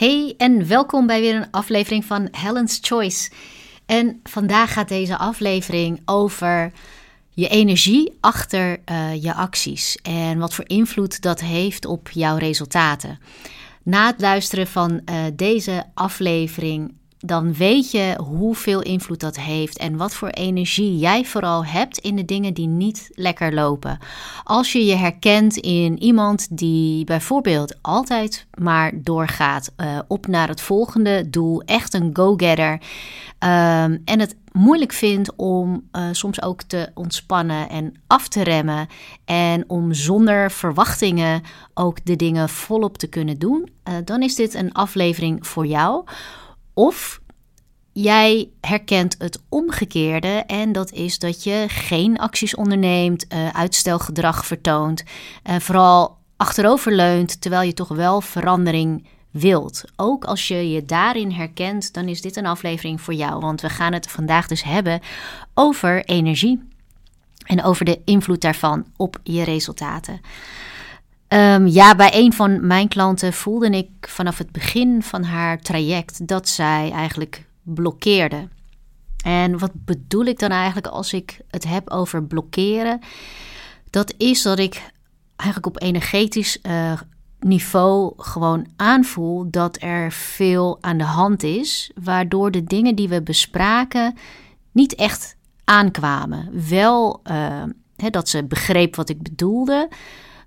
Hey en welkom bij weer een aflevering van Helen's Choice. En vandaag gaat deze aflevering over je energie achter uh, je acties en wat voor invloed dat heeft op jouw resultaten. Na het luisteren van uh, deze aflevering dan weet je hoeveel invloed dat heeft en wat voor energie jij vooral hebt in de dingen die niet lekker lopen. Als je je herkent in iemand die bijvoorbeeld altijd maar doorgaat uh, op naar het volgende doel, echt een go-getter, um, en het moeilijk vindt om uh, soms ook te ontspannen en af te remmen en om zonder verwachtingen ook de dingen volop te kunnen doen, uh, dan is dit een aflevering voor jou. Of jij herkent het omgekeerde en dat is dat je geen acties onderneemt, uh, uitstelgedrag vertoont, uh, vooral achteroverleunt terwijl je toch wel verandering wilt. Ook als je je daarin herkent, dan is dit een aflevering voor jou, want we gaan het vandaag dus hebben over energie en over de invloed daarvan op je resultaten. Um, ja, bij een van mijn klanten voelde ik vanaf het begin van haar traject dat zij eigenlijk blokkeerde. En wat bedoel ik dan eigenlijk als ik het heb over blokkeren? Dat is dat ik eigenlijk op energetisch uh, niveau gewoon aanvoel dat er veel aan de hand is, waardoor de dingen die we bespraken niet echt aankwamen. Wel uh, dat ze begreep wat ik bedoelde,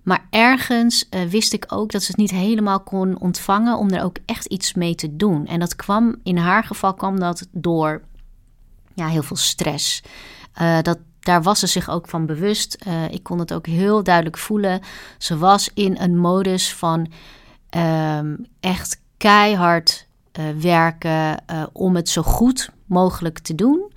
maar ergens uh, wist ik ook dat ze het niet helemaal kon ontvangen om er ook echt iets mee te doen. En dat kwam, in haar geval kwam dat door ja, heel veel stress. Uh, dat, daar was ze zich ook van bewust. Uh, ik kon het ook heel duidelijk voelen. Ze was in een modus van um, echt keihard werken om het zo goed mogelijk te doen.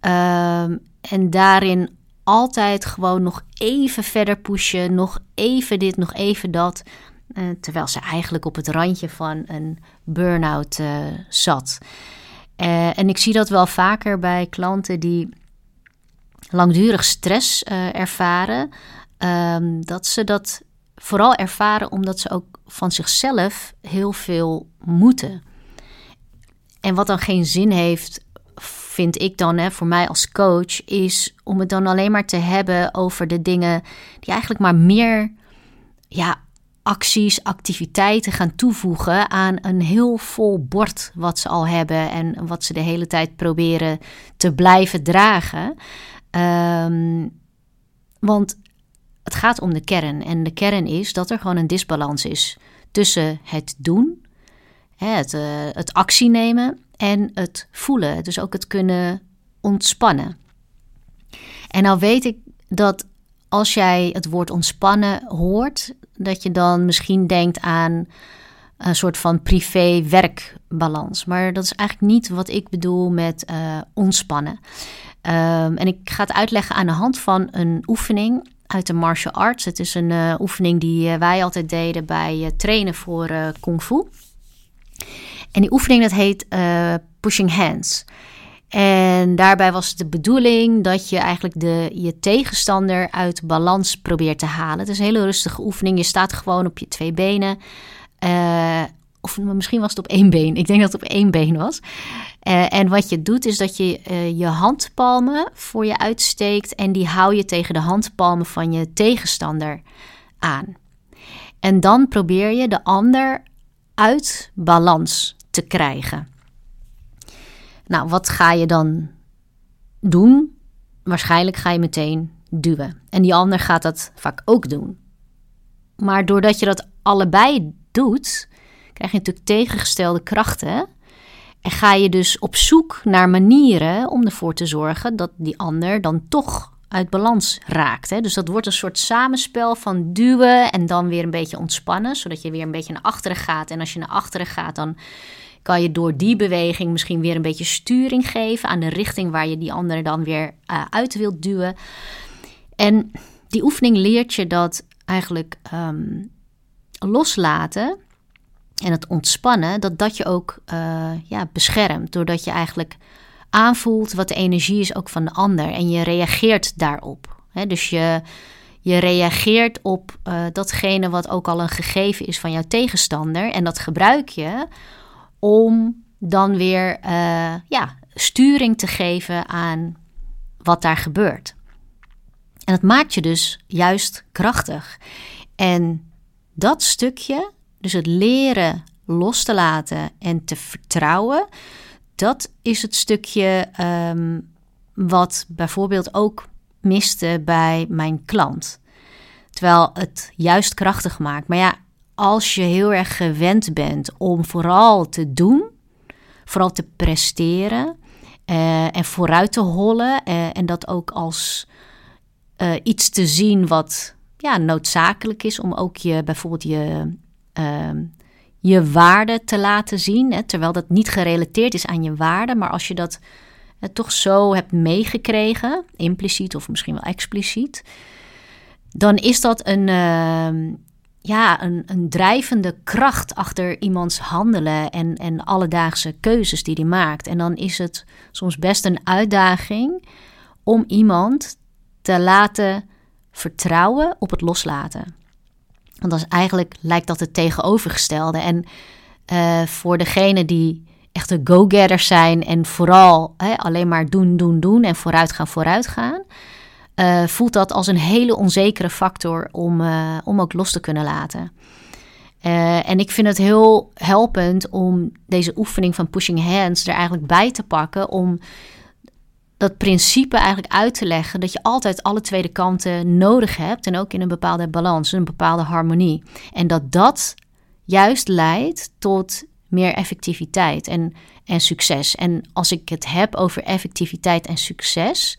Um, en daarin altijd gewoon nog even verder pushen, nog even dit, nog even dat. Uh, terwijl ze eigenlijk op het randje van een burn-out uh, zat. Uh, en ik zie dat wel vaker bij klanten die langdurig stress ervaren. Um, dat ze dat vooral ervaren omdat ze ook van zichzelf heel veel moeten. En wat dan geen zin heeft vind ik dan, hè, voor mij als coach, is om het dan alleen maar te hebben over de dingen die eigenlijk maar meer ja, acties, activiteiten gaan toevoegen aan een heel vol bord wat ze al hebben en wat ze de hele tijd proberen te blijven dragen. Um, want het gaat om de kern. En de kern is dat er gewoon een disbalans is tussen het doen, het, uh, het actie nemen en het voelen. Dus ook het kunnen ontspannen. En nou weet ik dat als jij het woord ontspannen hoort, dat je dan misschien denkt aan een soort van privé-werkbalans. Maar dat is eigenlijk niet wat ik bedoel met uh, ontspannen. Um, en ik ga het uitleggen aan de hand van een oefening uit de martial arts. Het is een uh, oefening die uh, wij altijd deden bij trainen voor kung fu. En die oefening dat heet uh, Pushing Hands. En daarbij was de bedoeling dat je eigenlijk de, je tegenstander uit balans probeert te halen. Het is een hele rustige oefening. Je staat gewoon op je twee benen. Uh, of misschien was het op één been. Ik denk dat het op één been was. Uh, en wat je doet is dat je je handpalmen voor je uitsteekt. En die hou je tegen de handpalmen van je tegenstander aan. En dan probeer je de ander uit balans te krijgen. Nou, wat ga je dan doen? Waarschijnlijk ga je meteen duwen. En die ander gaat dat vaak ook doen. Maar doordat je dat allebei doet, krijg je natuurlijk tegengestelde krachten. En ga je dus op zoek naar manieren om ervoor te zorgen dat die ander dan toch uit balans raakt. Hè? Dus dat wordt een soort samenspel van duwen en dan weer een beetje ontspannen, zodat je weer een beetje naar achteren gaat. En als je naar achteren gaat, dan kan je door die beweging misschien weer een beetje sturing geven aan de richting waar je die andere dan weer uh, uit wilt duwen. En die oefening leert je dat eigenlijk um, loslaten en het ontspannen, dat dat je ook uh, ja, beschermt. Doordat je eigenlijk aanvoelt wat de energie is ook van de ander en je reageert daarop. dus je, je reageert op uh, datgene wat ook al een gegeven is van jouw tegenstander. En dat gebruik je om dan weer uh, ja, sturing te geven aan wat daar gebeurt. En dat maakt je dus juist krachtig. En dat stukje, dus het leren los te laten en te vertrouwen, dat is het stukje um, wat bijvoorbeeld ook miste bij mijn klant. Terwijl het juist krachtig maakt. Maar ja, als je heel erg gewend bent om vooral te doen, vooral te presteren uh, en vooruit te hollen uh, en dat ook als uh, iets te zien wat ja, noodzakelijk is om ook je bijvoorbeeld je, ehm, je waarde te laten zien. Hè, terwijl dat niet gerelateerd is aan je waarde, maar als je dat toch zo hebt meegekregen, impliciet of misschien wel expliciet, dan is dat een, uh, ja, een, een drijvende kracht achter iemands handelen en, en alledaagse keuzes die hij maakt. En dan is het soms best een uitdaging om iemand te laten vertrouwen op het loslaten. Want dat is eigenlijk lijkt dat het tegenovergestelde. En uh, voor degene die echte go-getters zijn en vooral hè, alleen maar doen, doen, doen en vooruit gaan, vooruit gaan. Uh, voelt dat als een hele onzekere factor om, uh, om ook los te kunnen laten. Uh, en ik vind het heel helpend om deze oefening van pushing hands er eigenlijk bij te pakken. Om dat principe eigenlijk uit te leggen dat je altijd alle tweede kanten nodig hebt. En ook in een bepaalde balans, een bepaalde harmonie. En dat dat juist leidt tot meer effectiviteit en, en succes. En als ik het heb over effectiviteit en succes.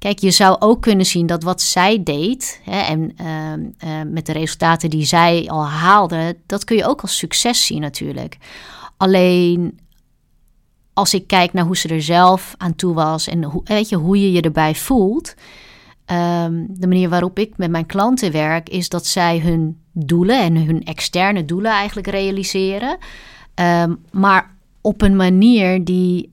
Kijk, je zou ook kunnen zien dat wat zij deed hè, en uh, uh, met de resultaten die zij al haalde, dat kun je ook als succes zien natuurlijk. Alleen als ik kijk naar hoe ze er zelf aan toe was en hoe, weet je, hoe je je erbij voelt. Um, de manier waarop ik met mijn klanten werk, is dat zij hun doelen en hun externe doelen eigenlijk realiseren. Maar op een manier die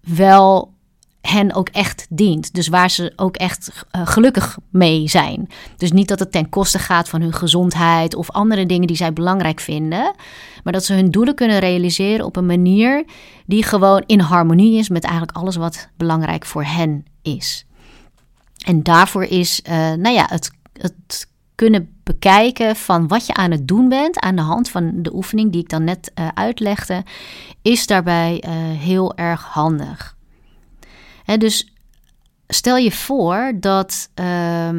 wel hen ook echt dient. Dus waar ze ook echt uh, gelukkig mee zijn. Dus niet dat het ten koste gaat van hun gezondheid of andere dingen die zij belangrijk vinden. Maar dat ze hun doelen kunnen realiseren op een manier die gewoon in harmonie is met eigenlijk alles wat belangrijk voor hen is. En daarvoor is, uh, nou ja, het, het kunnen bekijken van wat je aan het doen bent aan de hand van de oefening die ik dan net uh, uitlegde, is daarbij heel erg handig. Dus stel je voor dat uh,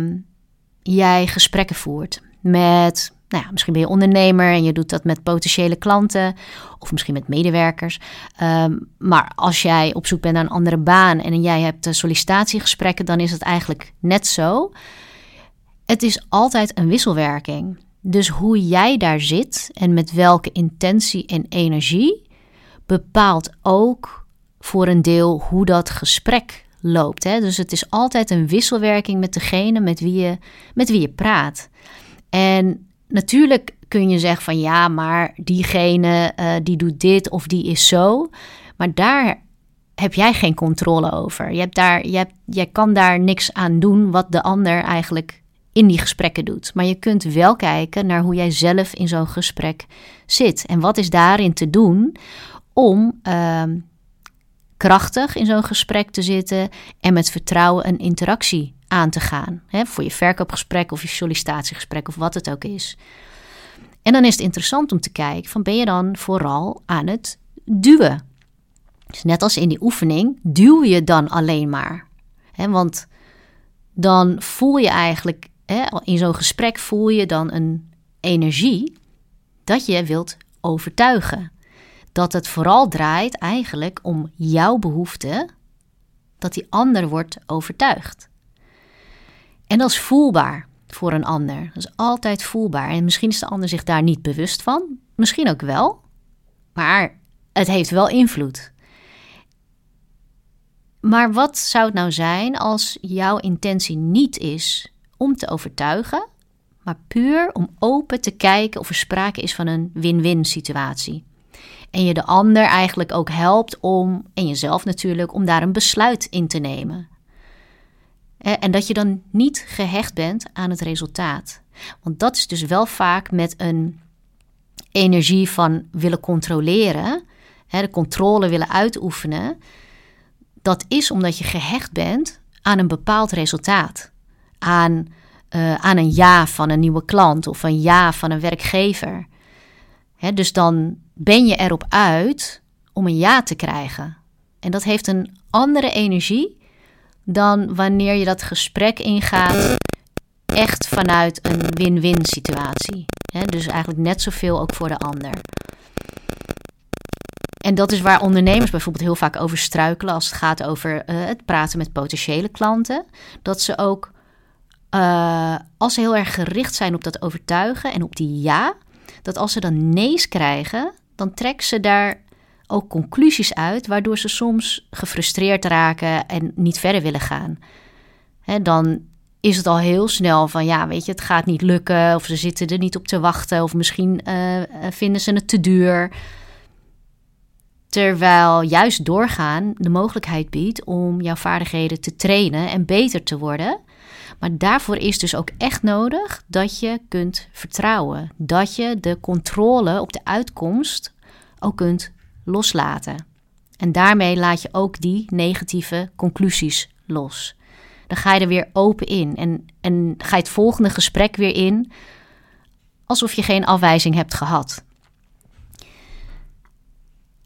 jij gesprekken voert met, nou ja, misschien ben je ondernemer en je doet dat met potentiële klanten of misschien met medewerkers. Um, maar als jij op zoek bent naar een andere baan en jij hebt sollicitatiegesprekken, dan is het eigenlijk net zo het is altijd een wisselwerking. Dus hoe jij daar zit en met welke intentie en energie bepaalt ook voor een deel hoe dat gesprek loopt. Hè? Dus het is altijd een wisselwerking met degene met wie je, met wie je praat. En natuurlijk kun je zeggen van ja, maar diegene uh, die doet dit of die is zo. Maar daar heb jij geen controle over. Je hebt daar, je hebt, jij kan daar niks aan doen wat de ander eigenlijk in die gesprekken doet. Maar je kunt wel kijken naar hoe jij zelf in zo'n gesprek zit. En wat is daarin te doen om uh, krachtig in zo'n gesprek te zitten en met vertrouwen een interactie aan te gaan. Hè, voor je verkoopgesprek of je sollicitatiegesprek of wat het ook is. En dan is het interessant om te kijken van ben je dan vooral aan het duwen? Dus net als in die oefening, duw je dan alleen maar. Hè, want dan voel je eigenlijk hè, in zo'n gesprek voel je dan een energie dat je wilt overtuigen. Dat het vooral draait eigenlijk om jouw behoefte, dat die ander wordt overtuigd. En dat is voelbaar voor een ander. Dat is altijd voelbaar. En misschien is de ander zich daar niet bewust van. Misschien ook wel. Maar het heeft wel invloed. Maar wat zou het nou zijn als jouw intentie niet is om te overtuigen, maar puur om open te kijken of er sprake is van een win-win situatie. En je de ander eigenlijk ook helpt om, en jezelf natuurlijk, om daar een besluit in te nemen. En dat je dan niet gehecht bent aan het resultaat. Want dat is dus wel vaak met een energie van willen controleren, de controle willen uitoefenen. Dat is omdat je gehecht bent aan een bepaald resultaat. Aan, uh, aan een ja van een nieuwe klant of een ja van een werkgever. Dus dan ben je erop uit om een ja te krijgen. En dat heeft een andere energie dan wanneer je dat gesprek ingaat echt vanuit een win-win situatie. dus eigenlijk net zoveel ook voor de ander. En dat is waar ondernemers bijvoorbeeld heel vaak over struikelen als het gaat over uh, het praten met potentiële klanten. Dat ze ook, uh, als ze heel erg gericht zijn op dat overtuigen en op die ja, dat als ze dan nee's krijgen, dan trekken ze daar ook conclusies uit, waardoor ze soms gefrustreerd raken en niet verder willen gaan. dan is het al heel snel van ja, weet je, het gaat niet lukken, of ze zitten er niet op te wachten, of misschien uh, vinden ze het te duur. Terwijl juist doorgaan de mogelijkheid biedt om jouw vaardigheden te trainen en beter te worden. Maar daarvoor is dus ook echt nodig dat je kunt vertrouwen. Dat je de controle op de uitkomst ook kunt loslaten. En daarmee laat je ook die negatieve conclusies los. Dan ga je er weer open in en, en ga je het volgende gesprek weer in alsof je geen afwijzing hebt gehad.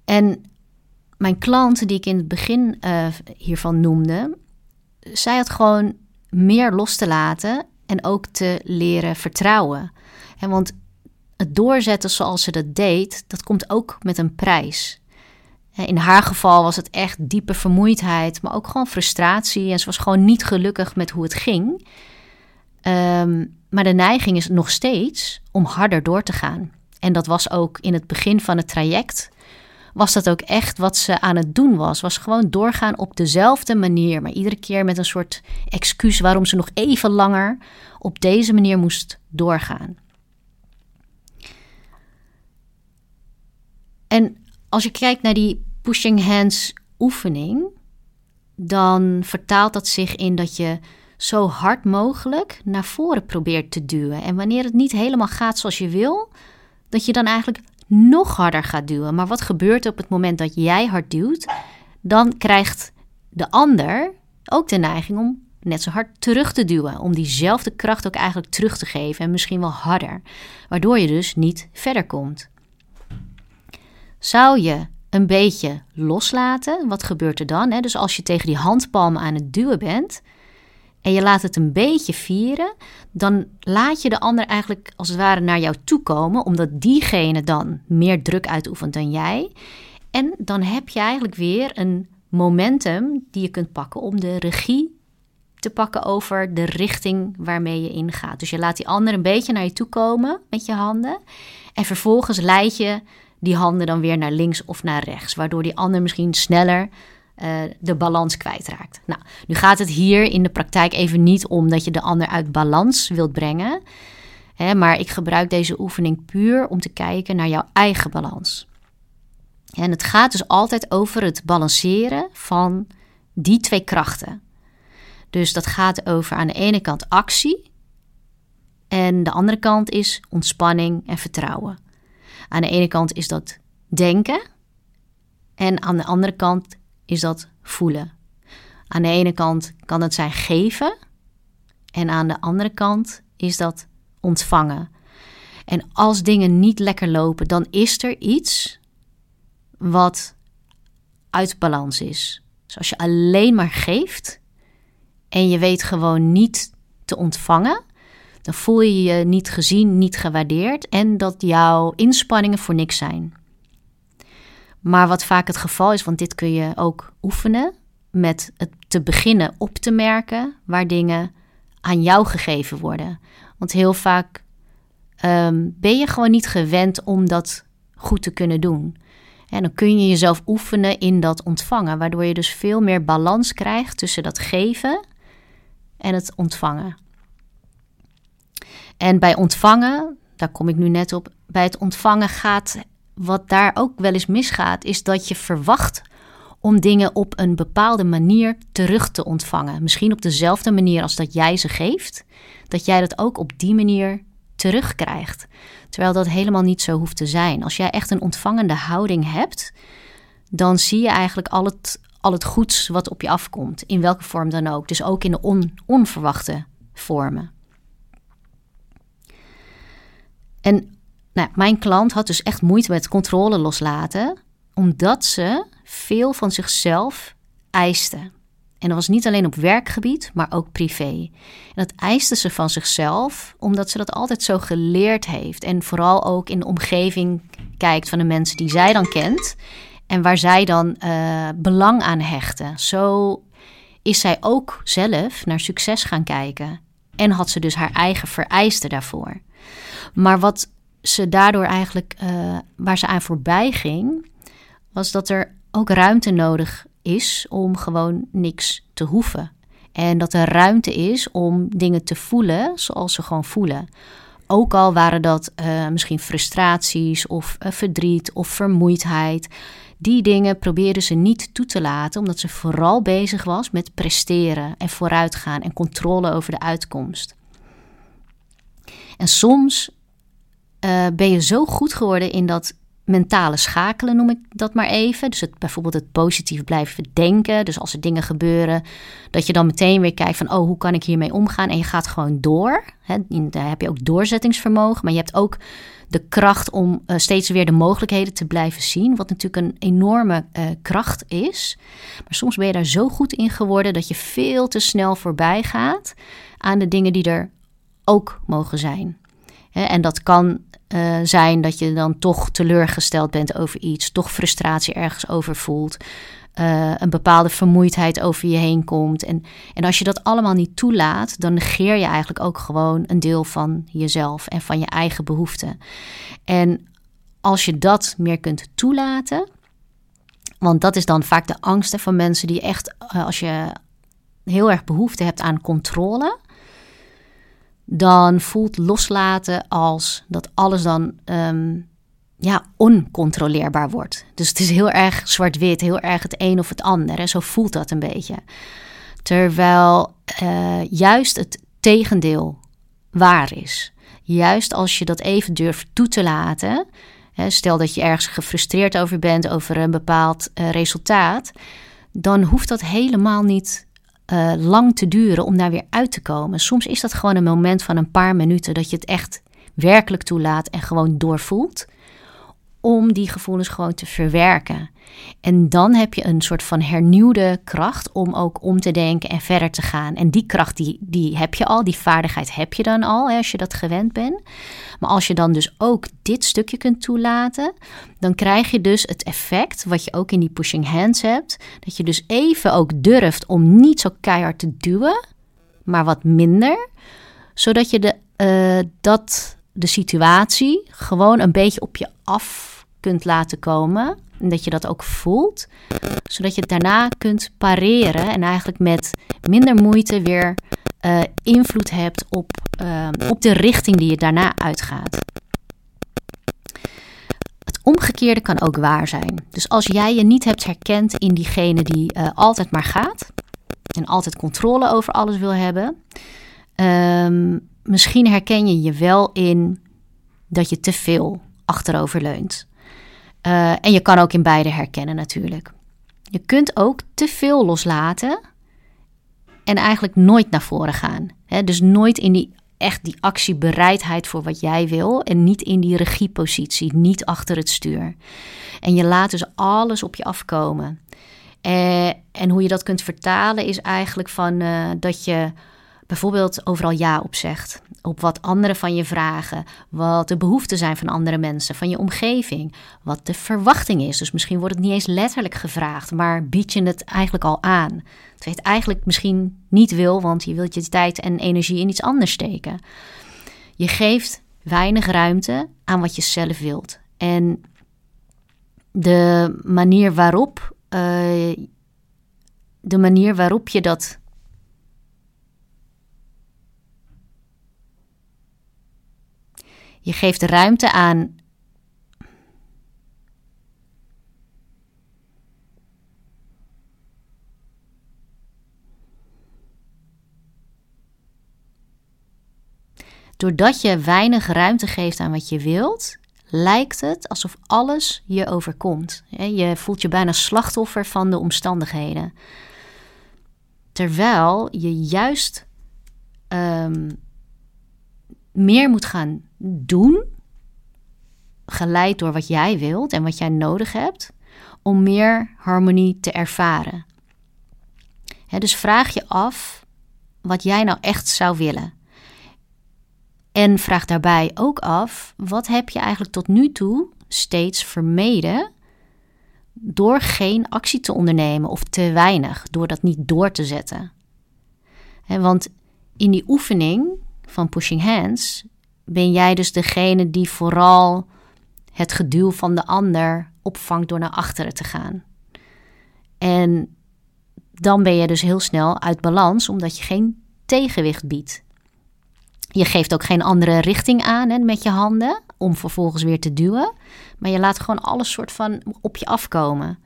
En mijn klant, die ik in het begin uh, hiervan noemde, zij had gewoon meer los te laten en ook te leren vertrouwen. En want het doorzetten zoals ze dat deed, dat komt ook met een prijs. In haar geval was het echt diepe vermoeidheid, maar ook gewoon frustratie. En ze was gewoon niet gelukkig met hoe het ging. Um, maar de neiging is nog steeds om harder door te gaan. En dat was ook in het begin van het traject. Was dat ook echt wat ze aan het doen was? Was gewoon doorgaan op dezelfde manier, maar iedere keer met een soort excuus waarom ze nog even langer op deze manier moest doorgaan. En als je kijkt naar die pushing hands oefening, dan vertaalt dat zich in dat je zo hard mogelijk naar voren probeert te duwen. En wanneer het niet helemaal gaat zoals je wil, dat je dan eigenlijk nog harder gaat duwen. Maar wat gebeurt er op het moment dat jij hard duwt? Dan krijgt de ander ook de neiging om net zo hard terug te duwen. Om diezelfde kracht ook eigenlijk terug te geven en misschien wel harder. Waardoor je dus niet verder komt. Zou je een beetje loslaten, wat gebeurt er dan? Dus als je tegen die handpalmen aan het duwen bent en je laat het een beetje vieren, dan laat je de ander eigenlijk als het ware naar jou toe komen, omdat diegene dan meer druk uitoefent dan jij. En dan heb je eigenlijk weer een momentum die je kunt pakken om de regie te pakken over de richting waarmee je ingaat. Dus je laat die ander een beetje naar je toe komen met je handen. En vervolgens leid je die handen dan weer naar links of naar rechts, waardoor die ander misschien sneller uh, de balans kwijtraakt. Nou, nu gaat het hier in de praktijk even niet om dat je de ander uit balans wilt brengen, hè, maar ik gebruik deze oefening puur om te kijken naar jouw eigen balans. En het gaat dus altijd over het balanceren van die twee krachten. Dus dat gaat over aan de ene kant actie en de andere kant is ontspanning en vertrouwen. Aan de ene kant is dat denken en aan de andere kant is dat voelen. Aan de ene kant kan het zijn geven en aan de andere kant is dat ontvangen. En als dingen niet lekker lopen, dan is er iets wat uit balans is. Dus als je alleen maar geeft en je weet gewoon niet te ontvangen, dan voel je je niet gezien, niet gewaardeerd en dat jouw inspanningen voor niks zijn. Maar wat vaak het geval is, want dit kun je ook oefenen met het te beginnen op te merken waar dingen aan jou gegeven worden. Want heel vaak ehm, ben je gewoon niet gewend om dat goed te kunnen doen. En dan kun je jezelf oefenen in dat ontvangen, waardoor je dus veel meer balans krijgt tussen dat geven en het ontvangen. En bij ontvangen, daar kom ik nu net op, bij het ontvangen gaat wat daar ook wel eens misgaat, is dat je verwacht om dingen op een bepaalde manier terug te ontvangen. Misschien op dezelfde manier als dat jij ze geeft, dat jij dat ook op die manier terugkrijgt. Terwijl dat helemaal niet zo hoeft te zijn. Als jij echt een ontvangende houding hebt, dan zie je eigenlijk al het, al het goeds wat op je afkomt, in welke vorm dan ook. Dus ook in de on, onverwachte vormen. En nou, mijn klant had dus echt moeite met controle loslaten, omdat ze veel van zichzelf eiste. En dat was niet alleen op werkgebied, maar ook privé. En dat eiste ze van zichzelf, omdat ze dat altijd zo geleerd heeft. En vooral ook in de omgeving kijkt van de mensen die zij dan kent. En waar zij dan uh, belang aan hechten. Zo is zij ook zelf naar succes gaan kijken. En had ze dus haar eigen vereisten daarvoor. Maar wat ze daardoor eigenlijk, uh, waar ze aan voorbij ging, was dat er ook ruimte nodig is om gewoon niks te hoeven. En dat er ruimte is om dingen te voelen zoals ze gewoon voelen. Ook al waren dat uh, misschien frustraties of uh, verdriet of vermoeidheid. Die dingen probeerde ze niet toe te laten, omdat ze vooral bezig was met presteren en vooruitgaan en controle over de uitkomst. En soms uh, ben je zo goed geworden in dat mentale schakelen, noem ik dat maar even. Dus bijvoorbeeld het positief blijven denken. Dus als er dingen gebeuren, dat je dan meteen weer kijkt van... oh, hoe kan ik hiermee omgaan? En je gaat gewoon door. Daar heb je ook doorzettingsvermogen. Maar je hebt ook de kracht om uh, steeds weer de mogelijkheden te blijven zien. Wat natuurlijk een enorme uh, kracht is. Maar soms ben je daar zo goed in geworden... dat je veel te snel voorbij gaat aan de dingen die er ook mogen zijn. En dat kan uh, zijn dat je dan toch teleurgesteld bent over iets, toch frustratie ergens over voelt, uh, een bepaalde vermoeidheid over je heen komt. En, en als je dat allemaal niet toelaat, dan negeer je eigenlijk ook gewoon een deel van jezelf en van je eigen behoeften. En als je dat meer kunt toelaten, want dat is dan vaak de angsten van mensen die echt, uh, als je heel erg behoefte hebt aan controle, dan voelt loslaten als dat alles dan um, ja, oncontroleerbaar wordt. Dus het is heel erg zwart-wit, heel erg het een of het ander. En zo voelt dat een beetje. Terwijl uh, juist het tegendeel waar is. Juist als je dat even durft toe te laten. Hè, stel dat je ergens gefrustreerd over bent over een bepaald uh, resultaat. Dan hoeft dat helemaal niet uh, lang te duren om daar weer uit te komen. Soms is dat gewoon een moment van een paar minuten dat je het echt werkelijk toelaat en gewoon doorvoelt. Om die gevoelens gewoon te verwerken. En dan heb je een soort van hernieuwde kracht om ook om te denken en verder te gaan. En die kracht die, die heb je al, die vaardigheid heb je dan al hè, als je dat gewend bent. Maar als je dan dus ook dit stukje kunt toelaten, dan krijg je dus het effect wat je ook in die pushing hands hebt. Dat je dus even ook durft om niet zo keihard te duwen, maar wat minder. Zodat je de, uh, dat, de situatie gewoon een beetje op je af kunt laten komen. En dat je dat ook voelt. Zodat je het daarna kunt pareren. En eigenlijk met minder moeite weer uh, invloed hebt op, uh, op de richting die je daarna uitgaat. Het omgekeerde kan ook waar zijn. Dus als jij je niet hebt herkend in diegene die uh, altijd maar gaat. En altijd controle over alles wil hebben. Um, misschien herken je je wel in dat je te veel achterover leunt. Uh, en je kan ook in beide herkennen natuurlijk. Je kunt ook te veel loslaten en eigenlijk nooit naar voren gaan. Dus nooit in die echt die actiebereidheid voor wat jij wil en niet in die regiepositie, niet achter het stuur. En je laat dus alles op je afkomen. Uh, en hoe je dat kunt vertalen is eigenlijk van uh, dat je bijvoorbeeld overal ja op zegt. Op wat anderen van je vragen. Wat de behoeften zijn van andere mensen, van je omgeving. Wat de verwachting is. Dus misschien wordt het niet eens letterlijk gevraagd, maar bied je het eigenlijk al aan. Terwijl je het eigenlijk misschien niet wil, want je wilt je tijd en energie in iets anders steken. Je geeft weinig ruimte aan wat je zelf wilt. En de manier waarop, uh, de manier waarop je dat Je geeft ruimte aan. Doordat je weinig ruimte geeft aan wat je wilt, lijkt het alsof alles je overkomt. Je voelt je bijna slachtoffer van de omstandigheden. Terwijl je juist ehm, meer moet gaan doen, geleid door wat jij wilt en wat jij nodig hebt, om meer harmonie te ervaren. dus vraag je af wat jij nou echt zou willen. En vraag daarbij ook af: wat heb je eigenlijk tot nu toe steeds vermeden door geen actie te ondernemen of te weinig, door dat niet door te zetten? want in die oefening van pushing hands ben jij dus degene die vooral het geduw van de ander opvangt door naar achteren te gaan. En dan ben je dus heel snel uit balans, omdat je geen tegenwicht biedt. Je geeft ook geen andere richting aan hè, met je handen om vervolgens weer te duwen. Maar je laat gewoon alles soort van op je afkomen.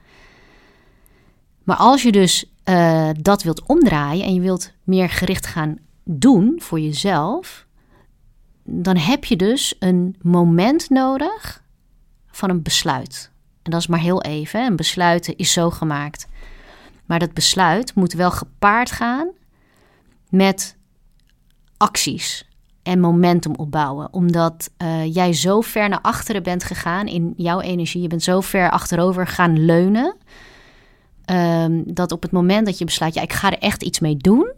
Maar als je dus uh, dat wilt omdraaien en je wilt meer gericht gaan doen voor jezelf, dan heb je dus een moment nodig van een besluit. En dat is maar heel even. Een besluit is zo gemaakt. Maar dat besluit moet wel gepaard gaan met acties en momentum opbouwen. Omdat uh, jij zo ver naar achteren bent gegaan in jouw energie. Je bent zo ver achterover gaan leunen. Um, dat op het moment dat je besluit, ja, ik ga er echt iets mee doen.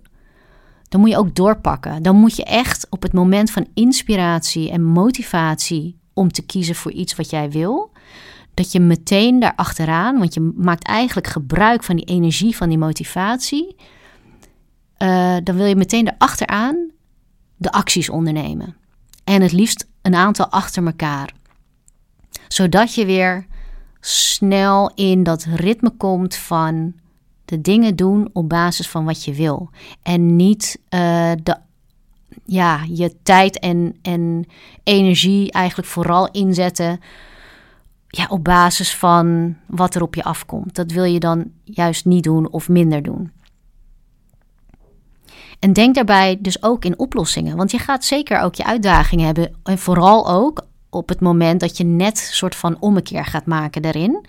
Dan moet je ook doorpakken. Dan moet je echt op het moment van inspiratie en motivatie om te kiezen voor iets wat jij wil, dat je meteen daar achteraan, want je maakt eigenlijk gebruik van die energie, van die motivatie, uh, dan wil je meteen erachteraan de acties ondernemen. En het liefst een aantal achter elkaar. Zodat je weer snel in dat ritme komt van de dingen doen op basis van wat je wil. En niet uh, de, ja, je tijd en, en energie eigenlijk vooral inzetten ja, op basis van wat er op je afkomt. Dat wil je dan juist niet doen of minder doen. En denk daarbij dus ook in oplossingen. Want je gaat zeker ook je uitdagingen hebben. En vooral ook op het moment dat je net soort van ommekeer gaat maken daarin.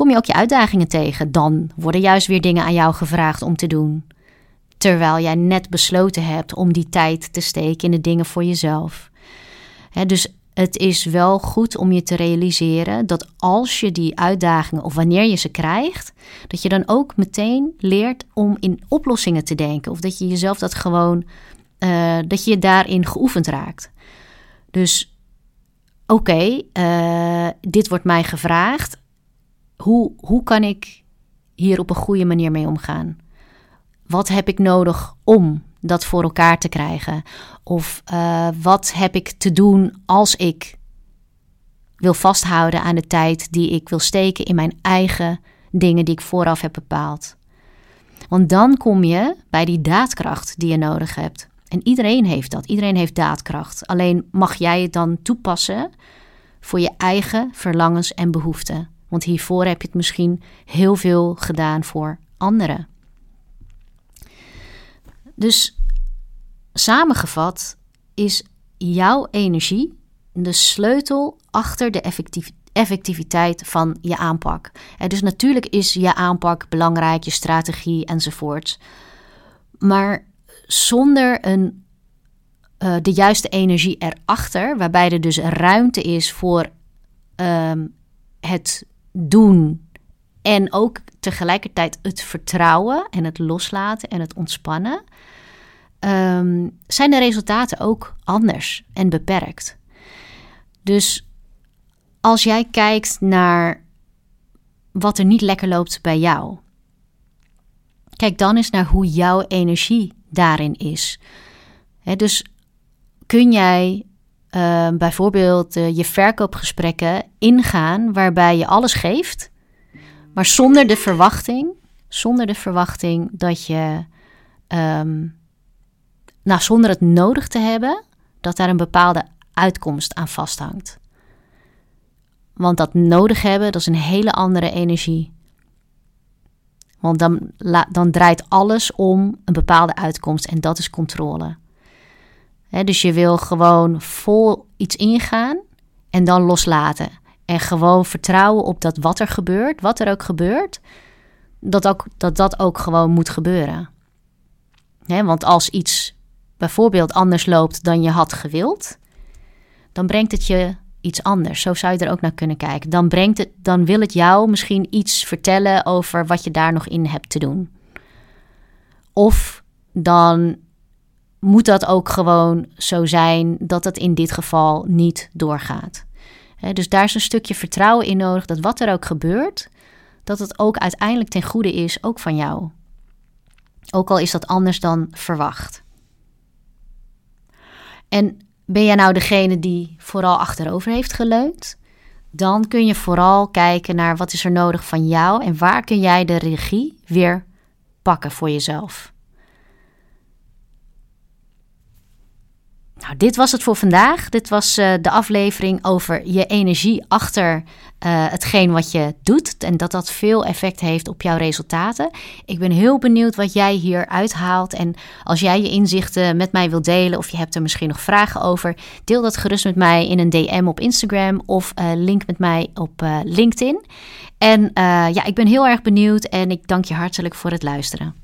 Kom je ook je uitdagingen tegen. Dan worden juist weer dingen aan jou gevraagd om te doen. Terwijl jij net besloten hebt om die tijd te steken in de dingen voor jezelf. dus het is wel goed om je te realiseren dat als je die uitdagingen of wanneer je ze krijgt, dat je dan ook meteen leert om in oplossingen te denken. Of dat je jezelf dat gewoon, uh, dat je daarin geoefend raakt. Dus oké, eh, dit wordt mij gevraagd. Hoe, hoe kan ik hier op een goede manier mee omgaan? Wat heb ik nodig om dat voor elkaar te krijgen? Of uh, wat heb ik te doen als ik wil vasthouden aan de tijd die ik wil steken in mijn eigen dingen die ik vooraf heb bepaald? Want dan kom je bij die daadkracht die je nodig hebt. En iedereen heeft dat. Iedereen heeft daadkracht. Alleen mag jij het dan toepassen voor je eigen verlangens en behoeften. Want hiervoor heb je het misschien heel veel gedaan voor anderen. Dus samengevat is jouw energie de sleutel achter de effectiviteit van je aanpak. dus natuurlijk is je aanpak belangrijk, je strategie enzovoort. Maar zonder een, uh, de juiste energie erachter, waarbij er dus ruimte is voor um, het doen en ook tegelijkertijd het vertrouwen en het loslaten en het ontspannen, um, zijn de resultaten ook anders en beperkt. Dus als jij kijkt naar wat er niet lekker loopt bij jou, kijk dan eens naar hoe jouw energie daarin is. dus kun jij uh, bijvoorbeeld uh, je verkoopgesprekken ingaan waarbij je alles geeft, maar zonder de verwachting, zonder de verwachting dat je, um, nou, zonder het nodig te hebben, dat daar een bepaalde uitkomst aan vasthangt. Want dat nodig hebben, dat is een hele andere energie. Want dan, dan draait alles om een bepaalde uitkomst en dat is controle. Dus je wil gewoon vol iets ingaan en dan loslaten. En gewoon vertrouwen op dat wat er gebeurt, wat er ook gebeurt, dat ook, dat, dat ook gewoon moet gebeuren. want als iets bijvoorbeeld anders loopt dan je had gewild, dan brengt het je iets anders. Zo zou je er ook naar kunnen kijken. Dan, brengt het, dan wil het jou misschien iets vertellen over wat je daar nog in hebt te doen. Of dan moet dat ook gewoon zo zijn dat het in dit geval niet doorgaat. dus daar is een stukje vertrouwen in nodig dat wat er ook gebeurt, dat het ook uiteindelijk ten goede is, ook van jou. Ook al is dat anders dan verwacht. En ben jij nou degene die vooral achterover heeft geleund? Dan kun je vooral kijken naar wat is er nodig van jou en waar kun jij de regie weer pakken voor jezelf. Nou, dit was het voor vandaag. Dit was uh, de aflevering over je energie achter uh, hetgeen wat je doet. En dat dat veel effect heeft op jouw resultaten. Ik ben heel benieuwd wat jij hier uithaalt. En als jij je inzichten met mij wilt delen, of je hebt er misschien nog vragen over, deel dat gerust met mij in een DM op Instagram of uh, link met mij op LinkedIn. En ja, ik ben heel erg benieuwd en ik dank je hartelijk voor het luisteren.